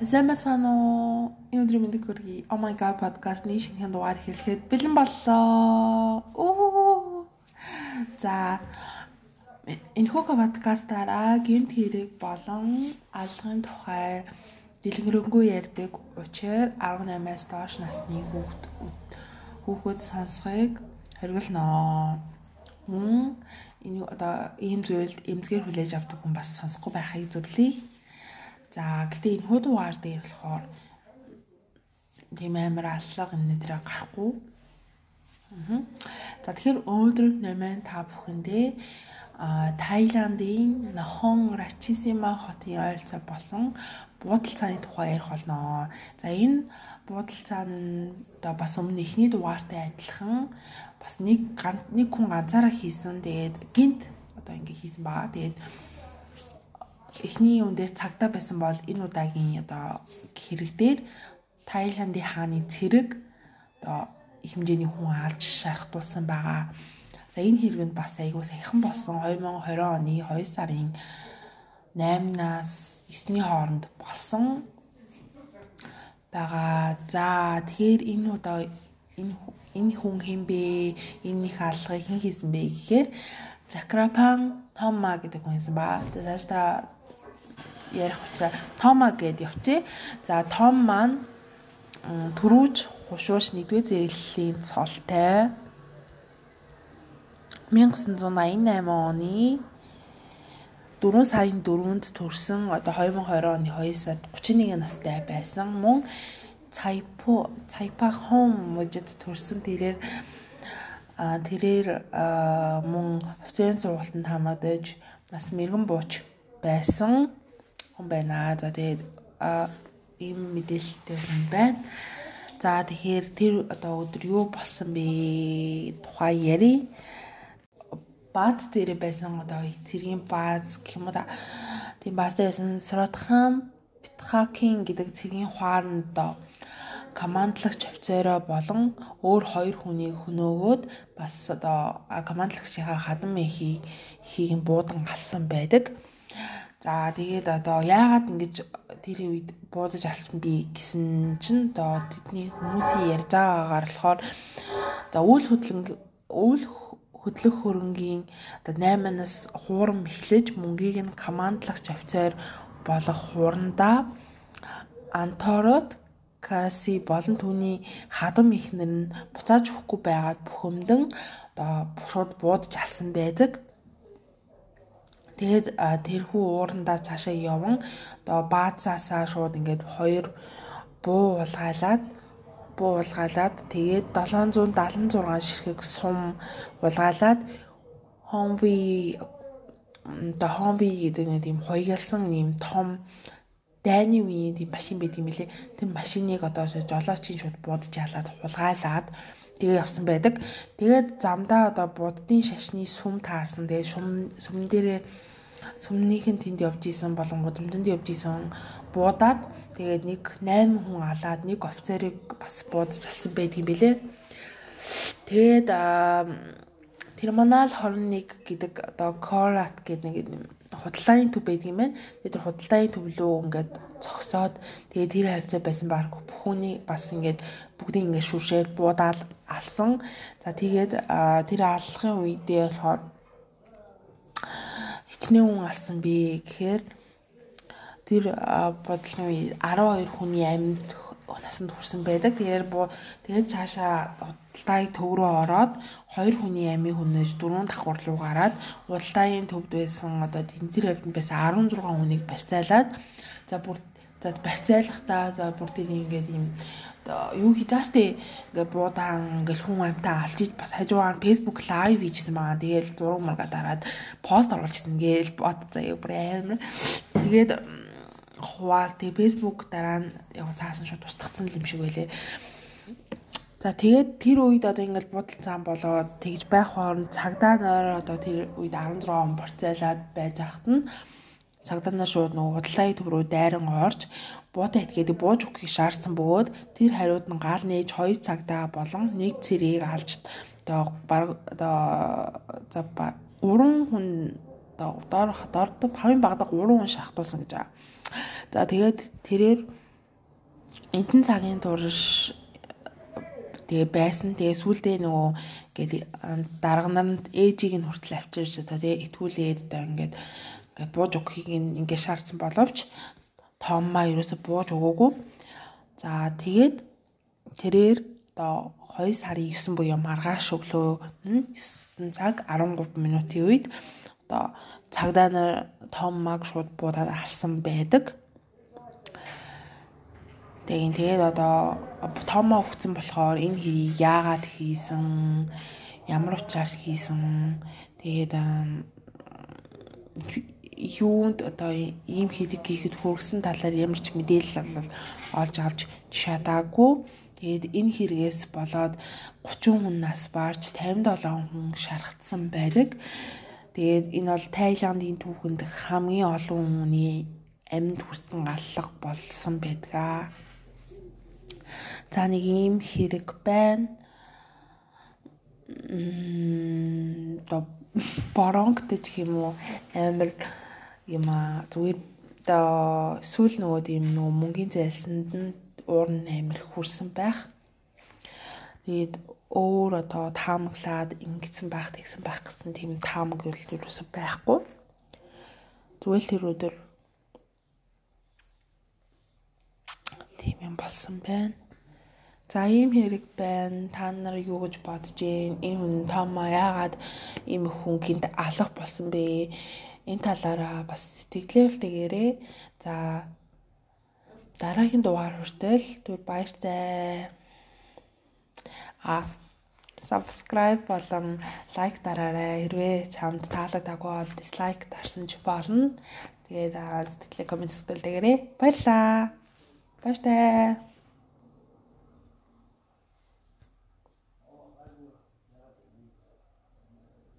Сайн байна уу? Өнөөдөр мэндийг хүргэе. Oh my god podcast-ны шинэхэн дугаар эхлэхэд бэлэн боллоо. Оо. За энэхүү подкастаараа гинт хэрэг болон алгын тухай дэлгэрэнгүй ярьдаг учир 18-аас доош насны хүүхд хүүхүүд сонсхийг хориглоно. Мөн энэ одоо ийм зүйлд эмзгээр хүлээж авдаг хүн бас сонсохгүй байхыг зөвлөе. За гэтээ энэ хуудуугаар дээр болохоор тийм амар аллага энэ дээр гарахгүй. Аа. За тэгэхээр өнөөдөр 8 та бүхэндээ а Таиландын Нахон Рачисима хотын ойролцоо болсон буудал цааны тухай ярих болно. За энэ буудал цаан нь одоо бас өмнө эхний дугаартай адилхан бас нэг нэг хүн ганцаараа хийсэн. Тэгээд гинт одоо ингэ хийсэн баа. Тэгээд эхний үндээс цагтаа байсан бол энэ удаагийн одоо хэрэг дээр Таиландын хааны цэрэг одоо их хэмжээний хүн алж шархтуулсан байгаа. За энэ хэрэгэнд бас айгүй саяхан болсон 2020 оны 2 сарын 8-наас 9-ний хооронд болсон байгаа. За тэгэхээр энэ удаа энэ энэ хүн хэн бэ? Энэ их алгыг хэн хийсэн бэ гэхээр Закрапан Тома гэдэг хүн хийсэн ба. Цааш та ярих учраас Тома гэд явчих. За Том маань төрүүж хушууш 1-р зэрэглэлийн цолтой. 1988 оны 4 сарын 4-нд төрсэн одоо 2020 оны 2 сард 31 настай байсан мөн Цайпо Цайпахон мужид төрсэн. Тэрээр а тэрээр мөн офицерын сургалтанд хамаадаж бас мэрэгэн бууч байсан хүн байна. За тэгээд ийм мэдээлэлтэй хүн байна. За тэгэхээр тэр одоо өдөр юу болсон бэ? Тухай ярий. Бааз дээр байсан одоо цэргийн бааз гэх юм да. Тийм бааз дээр байсан Сротхам Битхакин гэдэг цэргийн хооронд одоо командлагч офицероо болон өөр хоёр хүнийг хөнөөгөөд бас одоо командлагчийнхаа хадам эхий эхийг буудан галсан байдаг. За тэгээд одоо яагаад ингэж тэр үед буудаж алсан би гэсэн чинь одоо тэдний хүмүүсийн ярьж байгаагаар болохоор за үйл хөдлөнг үйл хөдлөх хөрөнгийн одоо 8-наас хуурам эхлэж мөнгийг нь командлагч офицер болох хуурандаа Анторот Караси болон түүний хадам ихнэр нь буцааж өгөхгүй байгаад бухимдан одоо шууд буудаж алсан байдаг. Тэгээд тэрхүү уурандаа цаашаа яван одоо баацаасаа шууд ингээд хоёр буу улгаалаад буу улгаалаад тэгээд 776 ширхэг сум улгаалаад Хонви одоо Хонви гэдэг нэг тийм хоёгалсан ийм том дайны үеийн тийм машин байт юм билэ. Тэр машиныг одоо жолоочийн шууд буудаж ялаад хулгайлаад тэгээ явсан байдаг. Тэгээд замдаа одоо буддын шашны сүм таарсан. Тэгээ сүм сүм дээрээ сүмнийхэн тэнд явж исэн болон гудамжинд явж исэн буудаад тэгээд нэг 8 хүн алаад нэг офицерыг бас буудаж алсан байдгийн билээ. Тэгээд терминал 21 гэдэг одоо Корат гэдэг нэг худалдааны төв байдаг юм байна. Тэгээд тэр худалдааны төв лөө ингээд цогсоод тэгээд тэр хавцаа байсан баг бүхүүний бас ингээд бүгдийг ингээд шүршээд буудаал алсан. За тэгээд тэр аллахын үедээ болохоор хичнээн хүн алсан би гэхээр тэр бодлогын үе 12 хүний амьд насанд хүрсэн байдаг. Тэгэхээр тэгээд цаашаа удалдааг төв рүү ороод хоёр хүний амийг хөнөөж дөрөв давхар руу гараад удалдааны төвд байсан одоо тентэр хавьд байсан 16 хүнийг барьцаалаад за бүр за барьцаалахдаа за бүр тэр ингээд юм юу хийж байгаа штэ ингээд буудаан ингээд хүн амтаа алж иж бас хажуугаар Facebook live хийжсэн байгаа. Тэгээл зураг мурга дараад пост оруулчихсан гээл бот заяа бүр амар. Тэгээд хуваал тэгээ фэйсбુક дараа нь яг цаасан шууд устгацсан юм шиг байлээ. За тэгээд тэр үед одоо ингээл будал цаан болоод тэгж байх хооронд цагдаа нойр одоо тэр үед 16 он борцайлаад байж хахад нь цагдаа шууд нөгөө худалдааны төв рүү дайран орж буута этгээд бууж өгөхийг шаардсан бөгөөд тэр хариуд нь гал нээж хоёр цагдаа болон нэг цэрийг алж одоо баг одоо за гурван хүн одоо доор доор хамгийн багадаа 3 хүн шахтуулсан гэж байгаа. За тэгээд тэрээр эдэн цагийн турш тэгээ байсан. Тэгээ сүулдэ нөгөө ингээд дарга нарт ээжийг нь хүртэл авчирч одоо тэгээ итгүүлээд одоо ингээд ингээд бууж өгөхийг ингээд шаардсан боловч томмаа ерөөсө бууж өгөөгүй. За тэгээд тэрээр одоо 2 сарын 9 буюу маргааш өглөө нь 9 цаг 13 минутын үед одоо цагдаа нар томмаг шууд буудаад алсан байдаг. Тэгин тэгээд одоо томоо өгсөн болохоор энэ хэрийг яагаад хийсэн ямар учраас хийсэн тэгээд юунд одоо ийм хэрэг хийхэд хүргэсэн талаар ямар ч мэдээлэл бол олж авч чадаагүй. Тэгээд энэ хэрэгээс болоод 30 хүн нас барж 57 хүн шархтсан байдаг. Тэгээд энэ бол Таиландын түүхэнд хамгийн олон хүний амьд хүрсэн аллах болсон байдаг. За нэг ийм хэрэг байна. Мм то боронгтэй ч юм уу амар юм а зүгээр оо сүүл нөгөө тийм нөгөө мөнгөний зайлсанд нь уурн амир хүрсэн байх. Тэгээд өөр одоо таамаглаад ингэсэн байх тэгсэн байх гэсэн тийм таамаг юусэн байхгүй. Зүгээр л тэр өдөр тийм юм болсон байна. За ийм хэрэг байна. Та нар юу гэж бодож байна? Энэ хүн Тома яагаад ийм хүн гинт алах болсон бэ? Энэ талаараа бас сэтгэлээлтэйгээрээ. За дараагийн дугаар хүртэл түр баяртай. А subscribe болон лайк дараарай. Хэрвээ чамд таалагдаагүй бол дизлайк дарсан ч болно. Тэгээд сэтгэлээ комент сэтгэлдээгээрэй. Баярлаа. Баяртай.